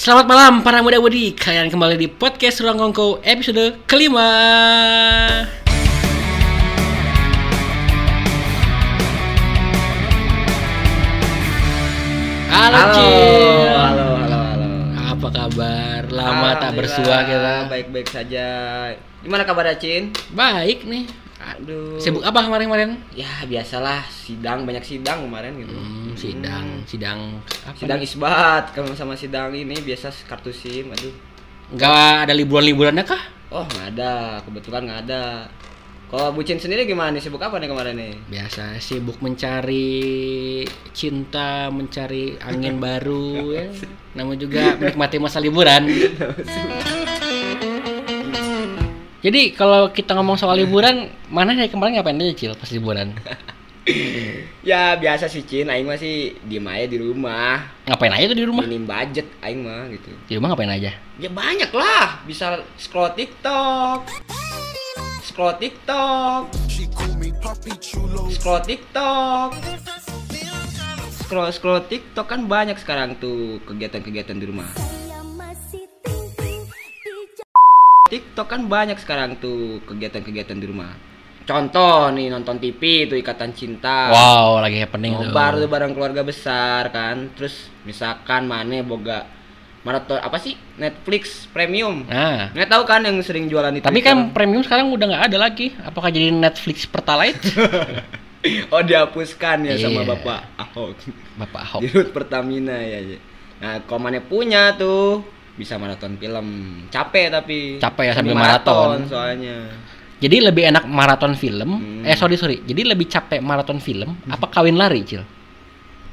Selamat malam para muda-mudi Kalian kembali di podcast Ruang Kongko episode kelima Halo, Halo, Cil halo, halo, halo. Apa kabar? Lama tak bersua kita Baik-baik saja. Gimana kabar Cin? Baik nih Aduh. Sibuk apa kemarin-kemarin? Ya biasalah sidang banyak sidang kemarin gitu. Hmm, sidang, sidang apa Sidang nih? isbat kalau sama sidang ini biasa kartu SIM. Aduh. Nggak ada liburan-liburannya kah? Oh nggak ada, kebetulan nggak ada. Kalau bucin sendiri gimana nih? Sibuk apa nih kemarin nih? Biasa sibuk mencari cinta, mencari angin baru ya. Namun juga menikmati masa liburan. Jadi kalau kita ngomong soal liburan, mana dari kemarin ngapain aja Cil pas liburan? Ya biasa sih Cin, Aing masih diem aja di rumah. Ngapain aja tuh di rumah? Minim budget Aing mah gitu. Di rumah ngapain aja? Ya banyak lah, bisa scroll TikTok. Scroll TikTok. Scroll TikTok. Scroll scroll TikTok kan banyak sekarang tuh kegiatan-kegiatan di rumah. TikTok kan banyak sekarang tuh kegiatan-kegiatan di rumah. Contoh nih nonton TV itu Ikatan Cinta. Wow, lagi happening tuh. Nobar tuh bareng keluarga besar kan. Terus misalkan mana boga maraton apa sih Netflix premium. Nah, Nggak tahu kan yang sering jualan itu. tapi kan premium sekarang udah nggak ada lagi. Apakah jadi Netflix Pertalite? oh dihapuskan ya sama Iya. Bapak Ahok. Bapak Ahok. Di Pertamina ya. ya. Nah, mana punya tuh bisa maraton film. Capek tapi. Capek ya sambil Sambil maraton. soalnya. Jadi lebih enak maraton film. Hmm. Eh sorry sorry. Jadi lebih capek maraton film. Apa kawin lari cil?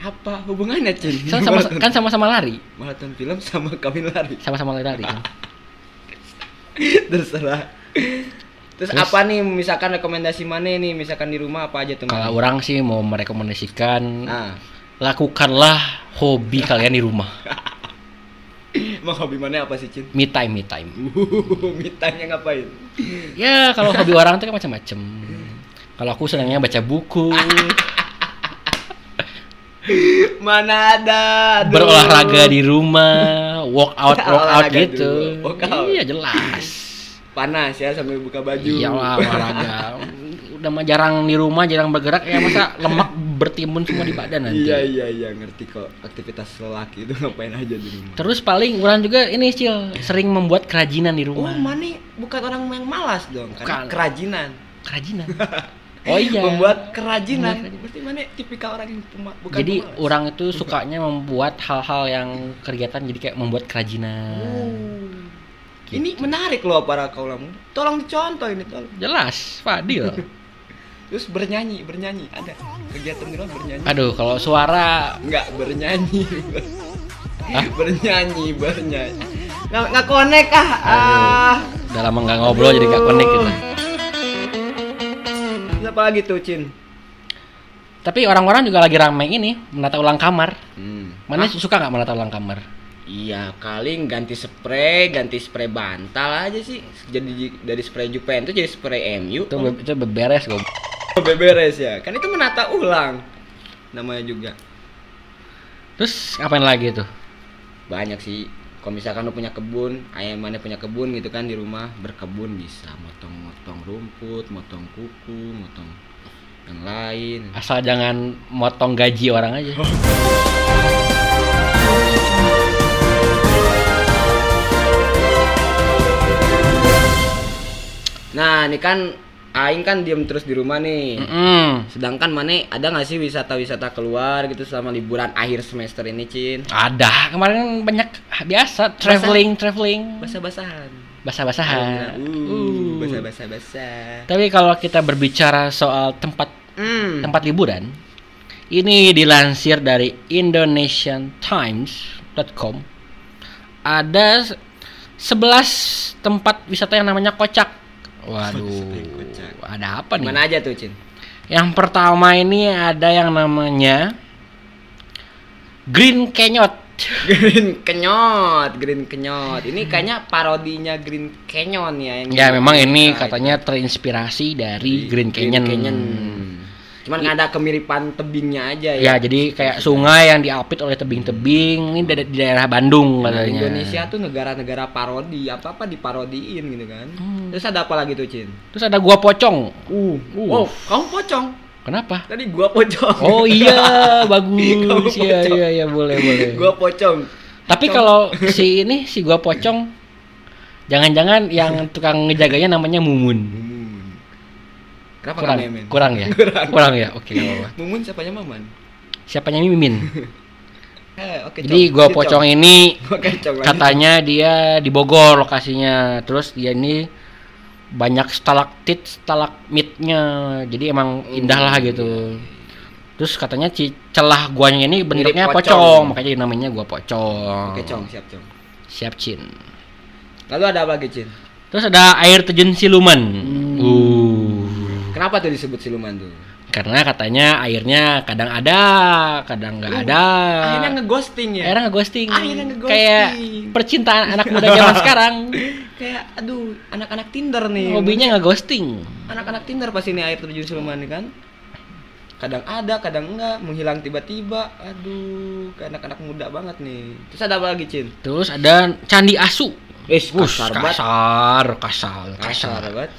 Apa hubungannya, Cin? Kan sama Maraton- kan sama-sama lari. maraton film sama kawin lari. Sama-sama lari kan. Terserah. Terus, Terus? apa nih misalkan rekomendasi mana nih misalkan di rumah apa aja tuh? Kalau orang sih mau merekomendasikan Nah, lakukanlah hobi kalian di rumah. emang hobi mana apa sih, Cin? Me time, me time. Mitanya ngapain? Ya kalau hobi orang itu kan macam-macam. Kalau aku senangnya baca buku, Mana ada? aduh. berolahraga di rumah, walk out, walk out Olahraga gitu. dulu, walk out. Iya jelas. Panas ya sambil buka baju. Iyalah olahraga. Udah mah jarang di rumah, jarang bergerak ya masa lemak bertimbun semua di badan nanti. Iya iya iya ngerti kok aktivitas lelaki itu ngapain aja di rumah. Terus paling orang juga ini Cil, sering membuat kerajinan di Oh, rumah. mana bukan orang yang malas dong, Bukan. kan kerajinan. Kerajinan. Oh iya. Membuat kerajinan. Membuat Berarti mana tipikal orang yang pema- bukan jadi pemalas. orang itu sukanya membuat hal-hal yang kegiatan jadi kayak membuat kerajinan. Oh. Gitu. Ini menarik loh para kaula muda. Tolong dicontoh ini tolong. Jelas, Fadil. Terus bernyanyi, bernyanyi ada kegiatan di rumah bernyanyi. Aduh, kalau suara Enggak bernyanyi. Hah? bernyanyi, bernyanyi. Nggak nggak connect ah. ah. udah lama nggak ngobrol jadi nggak connect kita. Terus apa lagi tuh, Cin? Tapi orang-orang juga lagi ramai ini menata ulang kamar. Hmm. Mana suka nggak menata ulang kamar? Iya, kali ganti spray, ganti spray bantal aja sih. Jadi dari spray Juventus jadi spray MU. Itu be- itu beberes gue. beberes ya. Kan itu menata ulang. Namanya juga. Terus ngapain lagi tuh? Banyak sih. Kalau misalkan lu punya kebun, ayam mana punya kebun gitu kan di rumah berkebun bisa motong-motong rumput, motong kuku, motong yang lain. Asal jangan motong gaji orang aja. Nah, ini kan Aing kan diem terus di rumah nih. Mm-mm. Sedangkan Mane ada nggak sih wisata-wisata keluar gitu selama liburan akhir semester ini, Cin? Ada kemarin banyak biasa traveling traveling Basah-basahan. basah-basahan. Uh, Uh. basah-basah-basah. Tapi kalau kita berbicara soal tempat Hmm. tempat liburan, ini dilansir dari indonesiantimes.com. Ada se- 11 tempat wisata yang namanya kocak. Waduh. Ada apa nih? Mana aja tuh, Cin? Yang pertama ini ada yang namanya Green Canyon. Green Kenyot, Green Kenyot. Ini kayaknya parodinya Green Canyon ya yang Ya memang ini katanya terinspirasi dari Green Canyon. Cuman ada kemiripan tebingnya aja Ya, ya. jadi kayak sungai yang diapit oleh tebing-tebing ini di daerah Bandung Nah, katanya. Indonesia tuh negara-negara parodi, apa-apa diparodiin gitu kan. Hmm. Terus ada apa lagi tuh, Cin? Terus ada gua pocong. Uh, Uh. oh, kamu pocong. Kenapa? Tadi gua pocong. Oh iya, bagus. Iya iya iya boleh boleh. gua pocong. Tapi kalau si ini si gua pocong jangan-jangan yang tukang ngejaganya namanya Mumun. Kenapa Kurang, Memen? kurang ya? Kurang. Kurang ya? Oke, nggak apa-apa. Mumun siapanya Maman? Siapanya Mimin? Eh, oke. Jadi gua pocong Cong. ini Cong, lanjut. katanya dia di Bogor lokasinya. Terus dia ini banyak stalaktit, stalagmitnya. Jadi emang indah lah Hmm, gitu. iya, Terus katanya ci- celah guanya ini bentuknya pocong. pocong, makanya namanya gua pocong. Oke, Cong, siap, Cong. Siap, Cin. Lalu ada apa lagi, Cin? Terus ada air terjun siluman. Hmm. Uh. Kenapa tuh disebut siluman tuh? Karena katanya airnya kadang ada, kadang nggak ada. Akhirnya ngeghosting ya. Akhirnya ngeghosting. Akhirnya ngeghosting. Kayak percintaan anak muda zaman sekarang. Kayak aduh, anak-anak Tinder nih. Hobinya ngeghosting. anak-anak Tinder pasti ini air terjun siluman nih kan. Kadang ada, kadang enggak, menghilang tiba-tiba. Aduh, kayak anak-anak muda banget nih. Terus ada apa lagi, Cin? Terus ada candi asu. Eh, kasar kasar, kasar, Kasar kasar. banget.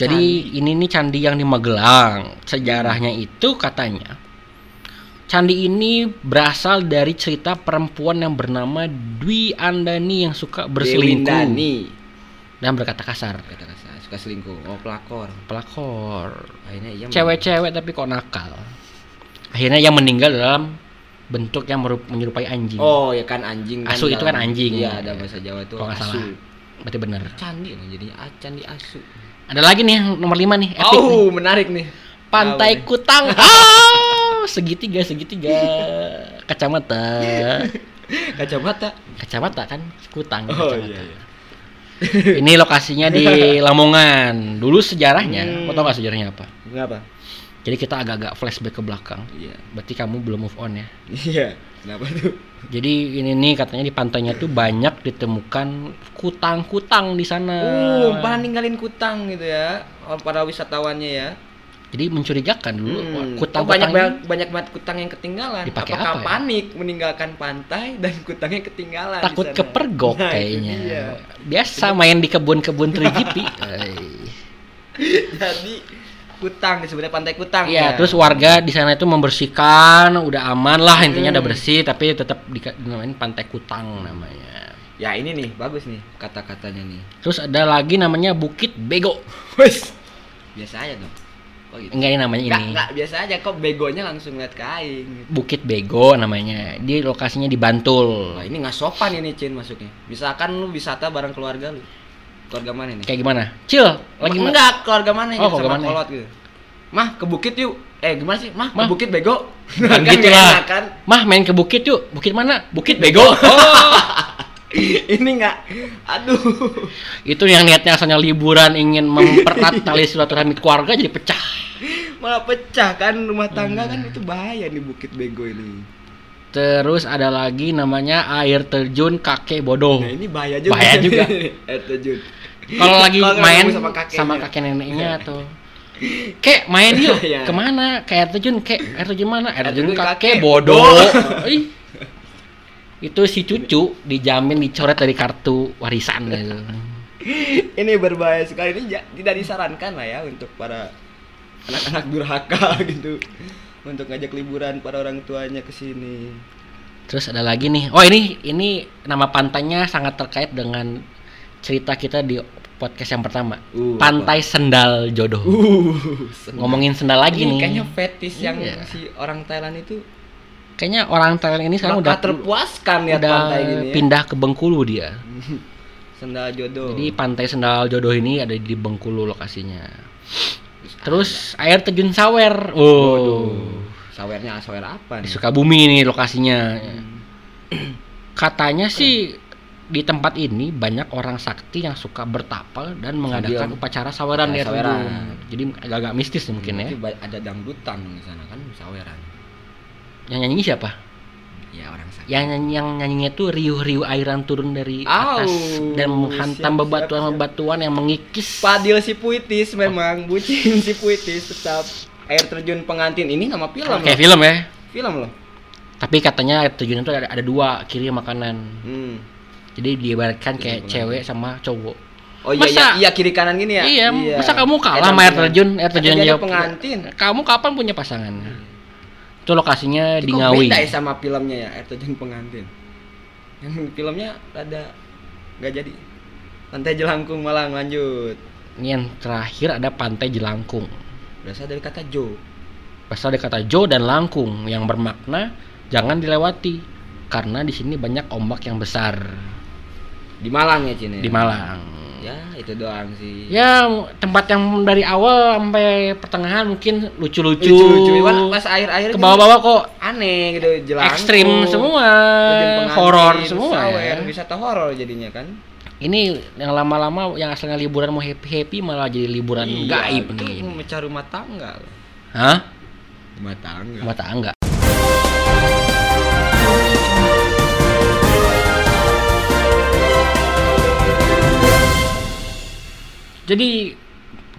Jadi ini nih candi yang di Magelang. Sejarahnya itu katanya candi ini berasal dari cerita perempuan yang bernama Dwi Andani yang suka berselingkuh Dewindani. dan berkata kasar. Kata kasar, suka selingkuh. Oh, pelakor. Pelakor. Akhirnya iya. Cewek-cewek tapi kok nakal. Akhirnya yang meninggal dalam bentuk yang menyerupai anjing. Oh, ya kan anjing kan. Asu itu kan anjing. Iya, ada bahasa Jawa tuh Kalau asu. salah. Berarti benar. Candi jadinya ah, candi asu. Ada lagi nih yang nomor 5 nih, epic nih. Oh, menarik nih. Pantai Apa nih? Kutang. Ah, segitiga segitiga. Kacamata. Kacamata. Kacamata kan kutang. Oh kacamata. iya iya. Ini lokasinya di Lamongan. Dulu sejarahnya, Hmm. kau tau gak sejarahnya apa? Kenapa? Jadi kita agak-agak flashback ke belakang. Iya. Berarti kamu belum move on ya. Iya. Kenapa tuh? Jadi ini nih katanya di pantainya tuh banyak ditemukan kutang-kutang di sana. Uh, pada ninggalin kutang gitu ya. Para wisatawannya ya. Jadi mencurigakan dulu Hmm. wah, Oh, kutang banyak banyak banyak banget kutang yang ketinggalan. Dipakai Apakah apa ya? panik meninggalkan pantai dan kutangnya ketinggalan takut kepergok Nah, kayaknya. Biasa main di kebun-kebun 3GP. Jadi kutang sebenarnya pantai kutang. Iya, ya. terus warga di sana itu membersihkan, udah aman lah intinya Hmm. udah bersih, tapi tetap di- dinamain pantai kutang namanya. Ya ini nih bagus nih kata-katanya nih. Terus ada lagi namanya Bukit Bego. Wes. Biasa aja dong. Oh gitu. Enggak ini namanya Enggak, ini. enggak biasa aja kok begonya langsung lihat kain gitu. Bukit Bego namanya. Di lokasinya di Bantul. Wah, ini nggak sopan ini Cin masuknya. Misalkan lu wisata bareng keluarga lu. Keluarga mana nih? Kayak gimana? Cil, lagi ma- enggak keluarga mana Oh, gitu keluarga sama mana? kolot gitu. Mah ke bukit yuk. Eh gimana sih? Mah, Mah. ke bukit bego. Kan gitu lah. kan? Mah main ke bukit yuk. Bukit mana? Bukit Bego. ini nggak. Aduh. Itu yang niatnya asalnya liburan ingin mempererat tali silaturahmi keluarga jadi pecah. Malah pecah kan rumah tangga Hmm. kan itu bahaya nih bukit bego ini. Terus ada lagi namanya air terjun kakek bodoh. Nah ini bahaya juga. Bahaya juga. Air terjun. Kalau lagi main sama, sama kakeknya. kakek neneknya tuh. Kek main yuk. Iya. Ke mana? Ke air terjun. Kek air terjun mana? Air terjun kakek kakek bodoh. Itu si cucu dijamin dicoret dari kartu warisan gitu. ini berbahaya sekali ini ja- tidak disarankan lah ya untuk para anak-anak durhaka gitu untuk ngajak liburan para orang tuanya ke sini. Terus ada lagi nih. Oh ini ini nama pantainya sangat terkait dengan cerita kita di podcast yang pertama. Uh, Pantai Sendal Jodoh. Uh, senang. Ngomongin sendal lagi ini nih. kayaknya fetish yang Iya. si orang Thailand itu Kayaknya orang Thailand ini sekarang udah terpuaskan lihat udah pantai gini ya. pindah ke Bengkulu dia. Sendal jodoh. Jadi pantai Sendal Jodoh ini ada di Bengkulu lokasinya. Terus air terjun Sawer. Oh. Waduh. Sawernya sawer apa Di nih? Sukabumi nih lokasinya. Hmm. Katanya sih di tempat ini banyak orang sakti yang suka bertapal dan mengadakan upacara saweran air Saweran. Jadi agak-agak mistis nih mungkin ya. Berarti ba- ada dangdutan di sana kan saweran. Yang nyanyi siapa? Ya orang sakti. Yang nyanyi yang nyanyinya tuh riuh-riuh airan turun dari Au, atas dan menghantam bebatuan-bebatuan yang mengikis. Padil si puitis memang bucin si puitis tetap air terjun pengantin ini nama film Kayak loh. film ya. Film loh. Tapi katanya air terjun itu ada, ada dua, kiri sama kanan. Hmm. Jadi diibaratkan kayak Terjun cewek sama cowok. Oh iya, iya, Masa- iya kiri kanan gini ya. Iya, masa kamu kalah sama air terjun. Air terjun jawab- pengantin. Kamu kapan punya pasangan? Itu lokasinya di Kok Ngawi. beda ya sama filmnya ya air terjun pengantin. Yang filmnya rada nggak jadi. Pantai Jelangkung Malang lanjut. Ini yang terakhir ada Pantai Jelangkung. Berasal dari kata Jo. Berasal dari kata Jo dan Langkung yang bermakna jangan dilewati karena di sini banyak ombak yang besar Di Malang ya Cine. di Malang. Ya itu doang sih. Ya tempat yang dari awal sampai pertengahan mungkin lucu-lucu. Lucu-lucu. Pas akhir-akhir Ke bawah-bawah kok aneh gitu jelangkung. ekstrim semua, horor semua. sawer, ya. wisata horor jadinya kan. Ini yang lama-lama yang asalnya liburan mau happy-happy malah jadi liburan gaib itu nih. memecah rumah tangga. Hah? Rumah tangga. Rumah tangga. Jadi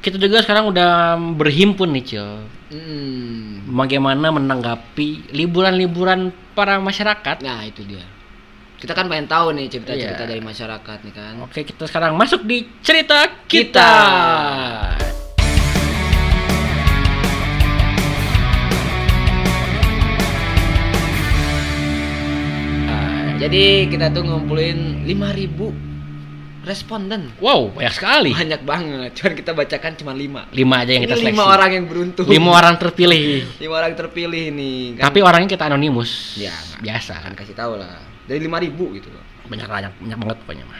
kita juga sekarang udah berhimpun nih, Cil. Hmm. Bagaimana menanggapi liburan-liburan para masyarakat? Nah itu dia. Kita kan pengen tahu nih cerita-cerita Iya. dari masyarakat nih kan. Oke, kita sekarang masuk di cerita kita. Kita. Nah, jadi kita tuh ngumpulin 5000 responden. Wow, banyak sekali. Banyak banget. Cuman kita bacakan cuma 5. Lima aja yang kita Ini seleksi. lima orang yang beruntung. Lima orang terpilih. Lima orang terpilih nih. Kan, Tapi orangnya kita anonimus. Ya, biasa kan kasih tahu lah. Dari 5000 gitu loh. Banyak banyak banyak banget pokoknya mah.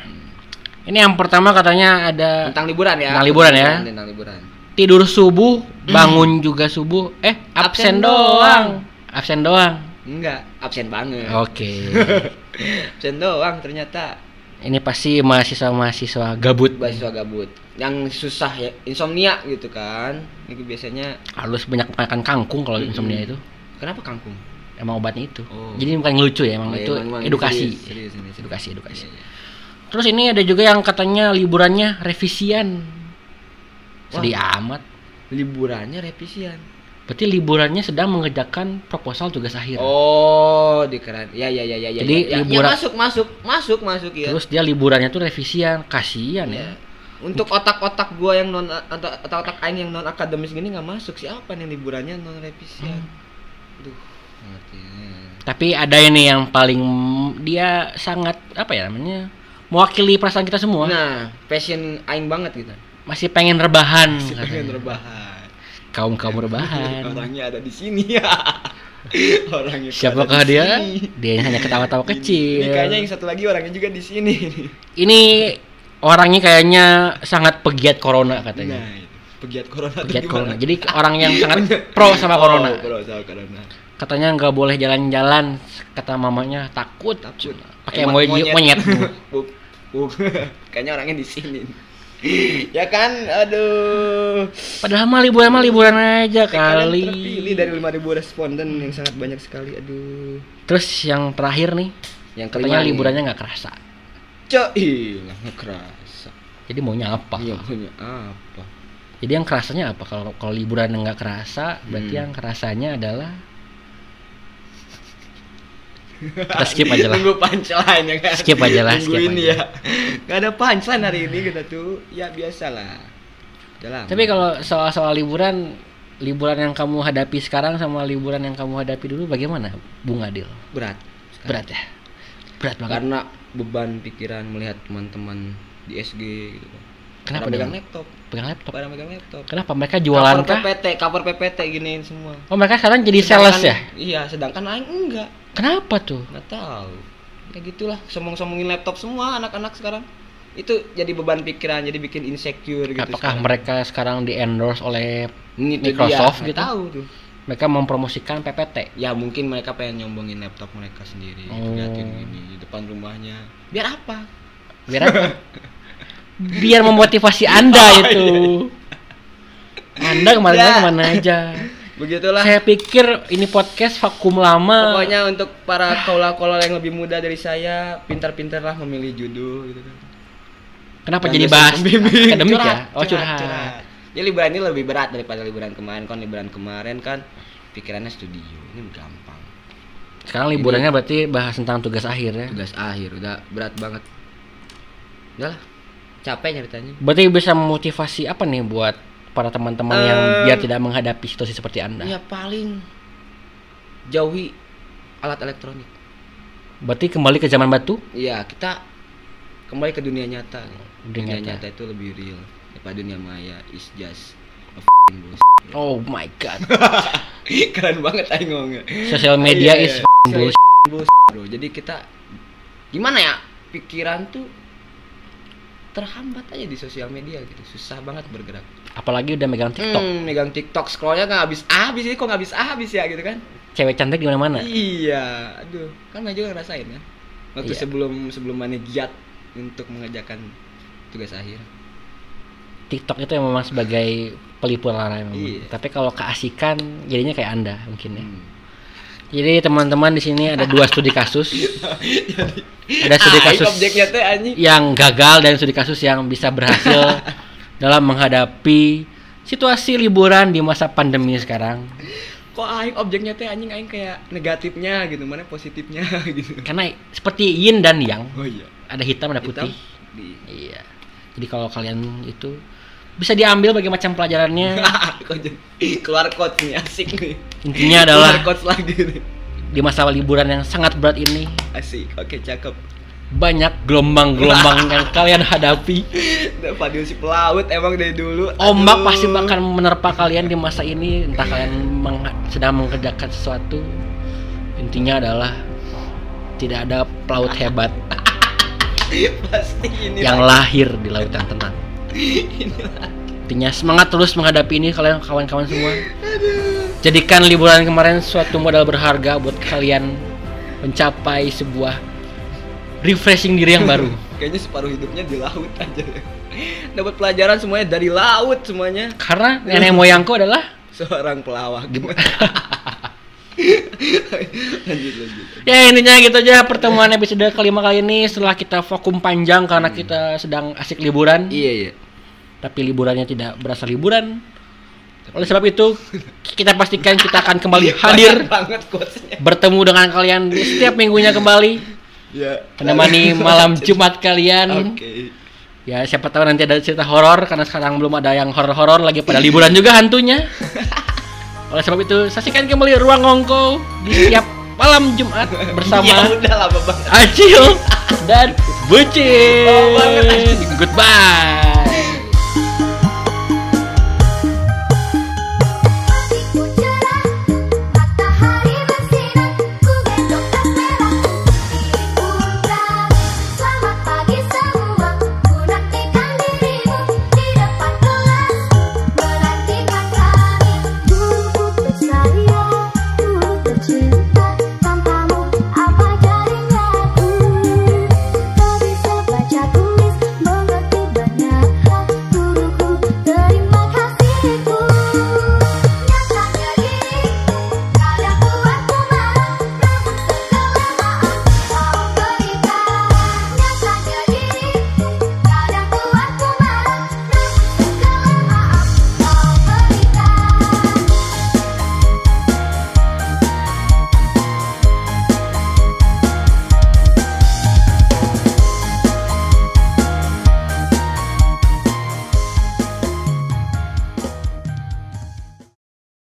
Ini yang pertama katanya ada Tentang liburan ya. Tentang liburan ya. Tentang liburan. tidur subuh, bangun juga subuh. Eh, absen, Absen doang. doang. Absen doang. Enggak, absen banget. Oke. absen doang ternyata. Ini pasti mahasiswa-mahasiswa gabut. Mahasiswa gabut. Yang susah ya, insomnia gitu kan. Ini biasanya Harus banyak makan kangkung kalau insomnia itu. kenapa kangkung? Emang obatnya itu. Oh. Jadi bukan ngelucu ya, emang Oh, itu emang- edukasi. serius, serius serius. Edukasi, edukasi. Iya, iya. Terus ini ada juga yang katanya liburannya revisian. Sedih amat. Liburannya revisian. Berarti liburannya sedang mengerjakan proposal tugas akhir. Oh, dikeren. Ya ya ya ya ya. Jadi ya, ya, liburan- ya, masuk masuk masuk masuk ya. Terus dia liburannya tuh revisian, kasihan ya. Ya. Untuk otak-otak gua yang non atau otak-otak aing yang non akademis gini nggak masuk siapa nih liburannya non revisian. Duh, ngerti. Tapi ada ini yang paling dia sangat apa ya namanya? mewakili perasaan kita semua. Nah, passion aing banget gitu. Masih pengen rebahan. Si pengen rebahan. Kaum kaum rebahan. Orangnya ada di sini ya. Orangnya Siapakah dia? Dia hanya ketawa-tawa kecil. Ini kayaknya yang satu lagi orangnya juga di sini. Ini orangnya kayaknya sangat pegiat corona katanya. Nah, itu. pegiat corona pegiat gimana? corona. Jadi orang yang sangat pro sama Oh, corona. pro sama corona. Katanya nggak boleh jalan-jalan. Kata mamanya takut. Takut. Pakai Emang monyet. monyet. Buk. Kayaknya orangnya di sini. ya kan? Aduh. Padahal mah liburan mah liburan aja kali. terpilih dari 5000 responden yang sangat banyak sekali. Aduh. Terus yang terakhir nih, Yang katanya nih. liburannya nggak kerasa. Cok, iya, nggak kerasa. Jadi maunya apa? Iya, punya apa? Jadi yang kerasanya apa? Kalau kalau liburan nggak kerasa, berarti Hmm. yang kerasanya adalah kita skip aja lah. Tunggu punchline ya kan. Skip aja lah, skip Tungguin aja. ya. Gak ada punchline hari ini kita tuh. Ya biasalah. Jalan. Tapi kalau soal-soal liburan, liburan yang kamu hadapi sekarang sama liburan yang kamu hadapi dulu bagaimana, Bung Adil? berat. Berat ya? Berat banget. Karena beban pikiran melihat teman-teman di SG gitu. Kenapa Pada dengan- laptop? Pegang laptop. Pada megang laptop. Kenapa mereka jualan cover? PPT, cover PPT giniin semua. Oh mereka sekarang jadi sales Sedangkan- ya? Iya, sedangkan aing enggak. Kenapa tuh? Nggak tahu. Ya gitulah, sombong-sombongin laptop semua anak-anak sekarang. Itu jadi beban pikiran, jadi bikin insecure gitu. Apakah sekarang. mereka sekarang di endorse oleh Ini tuh Microsoft dia, gitu? Tahu tuh. mereka mempromosikan PPT? Ya mungkin mereka pengen nyombongin laptop mereka sendiri, Oh. liatin gini di depan rumahnya. Biar apa? Biar apa? Biar memotivasi Anda Oh, itu. Anda kemarin Ya. ke mana aja? Begitulah. Saya pikir ini podcast vakum lama. Pokoknya untuk para kaula-kaula yang lebih muda dari saya, pintar-pintarlah memilih judul gitu kan. Kenapa Jangan jadi bahas akademik ya? Curhat, Oh curhat. Jadi liburan ini lebih berat daripada liburan kemarin. Kan liburan kemarin kan pikirannya studio. Ini gampang. Sekarang liburannya berarti bahas tentang tugas akhir ya. Tugas akhir udah berat banget. Udah lah. Capek ceritanya. Berarti bisa memotivasi apa nih buat para teman-teman yang Eh, biar tidak menghadapi situasi seperti Anda? Ya paling jauhi alat elektronik. Berarti kembali ke zaman batu? Iya, kita kembali ke dunia nyata. Dunia Dunia, nyata. nyata. itu lebih real daripada dunia maya is just a f***ing bullshit. Oh my god. Keren banget aing ngomongnya. Sosial media Iya, is iya. Bullshit, Bro. Jadi kita gimana ya? Pikiran tuh terhambat aja di sosial media gitu. Susah banget bergerak. Apalagi udah megang TikTok. Hmm, megang TikTok scrollnya nggak habis habis ini kok nggak habis habis ya gitu kan? Cewek cantik di mana-mana. Iya, aduh, kan Maju juga ngerasain kan? Waktu Iya. sebelum sebelum mana giat untuk mengerjakan tugas akhir. TikTok itu memang sebagai pelipur lara memang. Iya. Tapi kalau keasikan jadinya kayak Anda mungkin ya. Hmm. Jadi teman-teman di sini ada dua studi kasus. ada studi Ah, kasus yang gagal dan studi kasus yang bisa berhasil dalam menghadapi situasi liburan di masa pandemi sekarang. Kok aing objeknya teh anjing aing kayak negatifnya gitu, mana positifnya gitu. Karena seperti yin dan yang, Oh iya. ada hitam ada putih. Di Iya. Jadi kalau kalian itu bisa diambil bagi macam pelajarannya. Keluar quotes nih asik nih. Intinya adalah keluar quotes lagi nih. di masa liburan yang sangat berat ini Asik. Oke, cakep. banyak gelombang-gelombang yang kalian hadapi. Fadil si pelaut emang dari dulu. Ombak Aduh. pasti akan menerpa kalian di masa ini entah kalian meng- sedang mengerjakan sesuatu. Intinya adalah tidak ada pelaut hebat pasti ini yang lahir di laut yang tenang. Intinya semangat terus menghadapi ini kalian kawan-kawan semua. Jadikan liburan kemarin suatu modal berharga buat kalian mencapai sebuah refreshing diri yang baru. Kayaknya separuh hidupnya di laut aja. Dapat pelajaran semuanya dari laut semuanya. Karena nenek moyangku adalah Seorang pelawak. lanjut lanjut. Ya intinya gitu aja pertemuan episode kelima kali ini setelah kita vakum panjang karena kita sedang asik liburan Iya iya. tapi liburannya tidak berasa liburan oleh sebab itu kita pastikan kita akan kembali hadir banget bertemu dengan kalian di setiap minggunya kembali Ya. menemani malam Jumat kalian Oke. ya siapa tahu nanti ada cerita horor karena sekarang belum ada yang horor-horor lagi pada liburan juga hantunya oleh sebab itu saksikan kembali ruang ngongko di setiap malam Jumat Ya bersama udah lama banget. Acil dan Bucin. Oh, banget. Goodbye.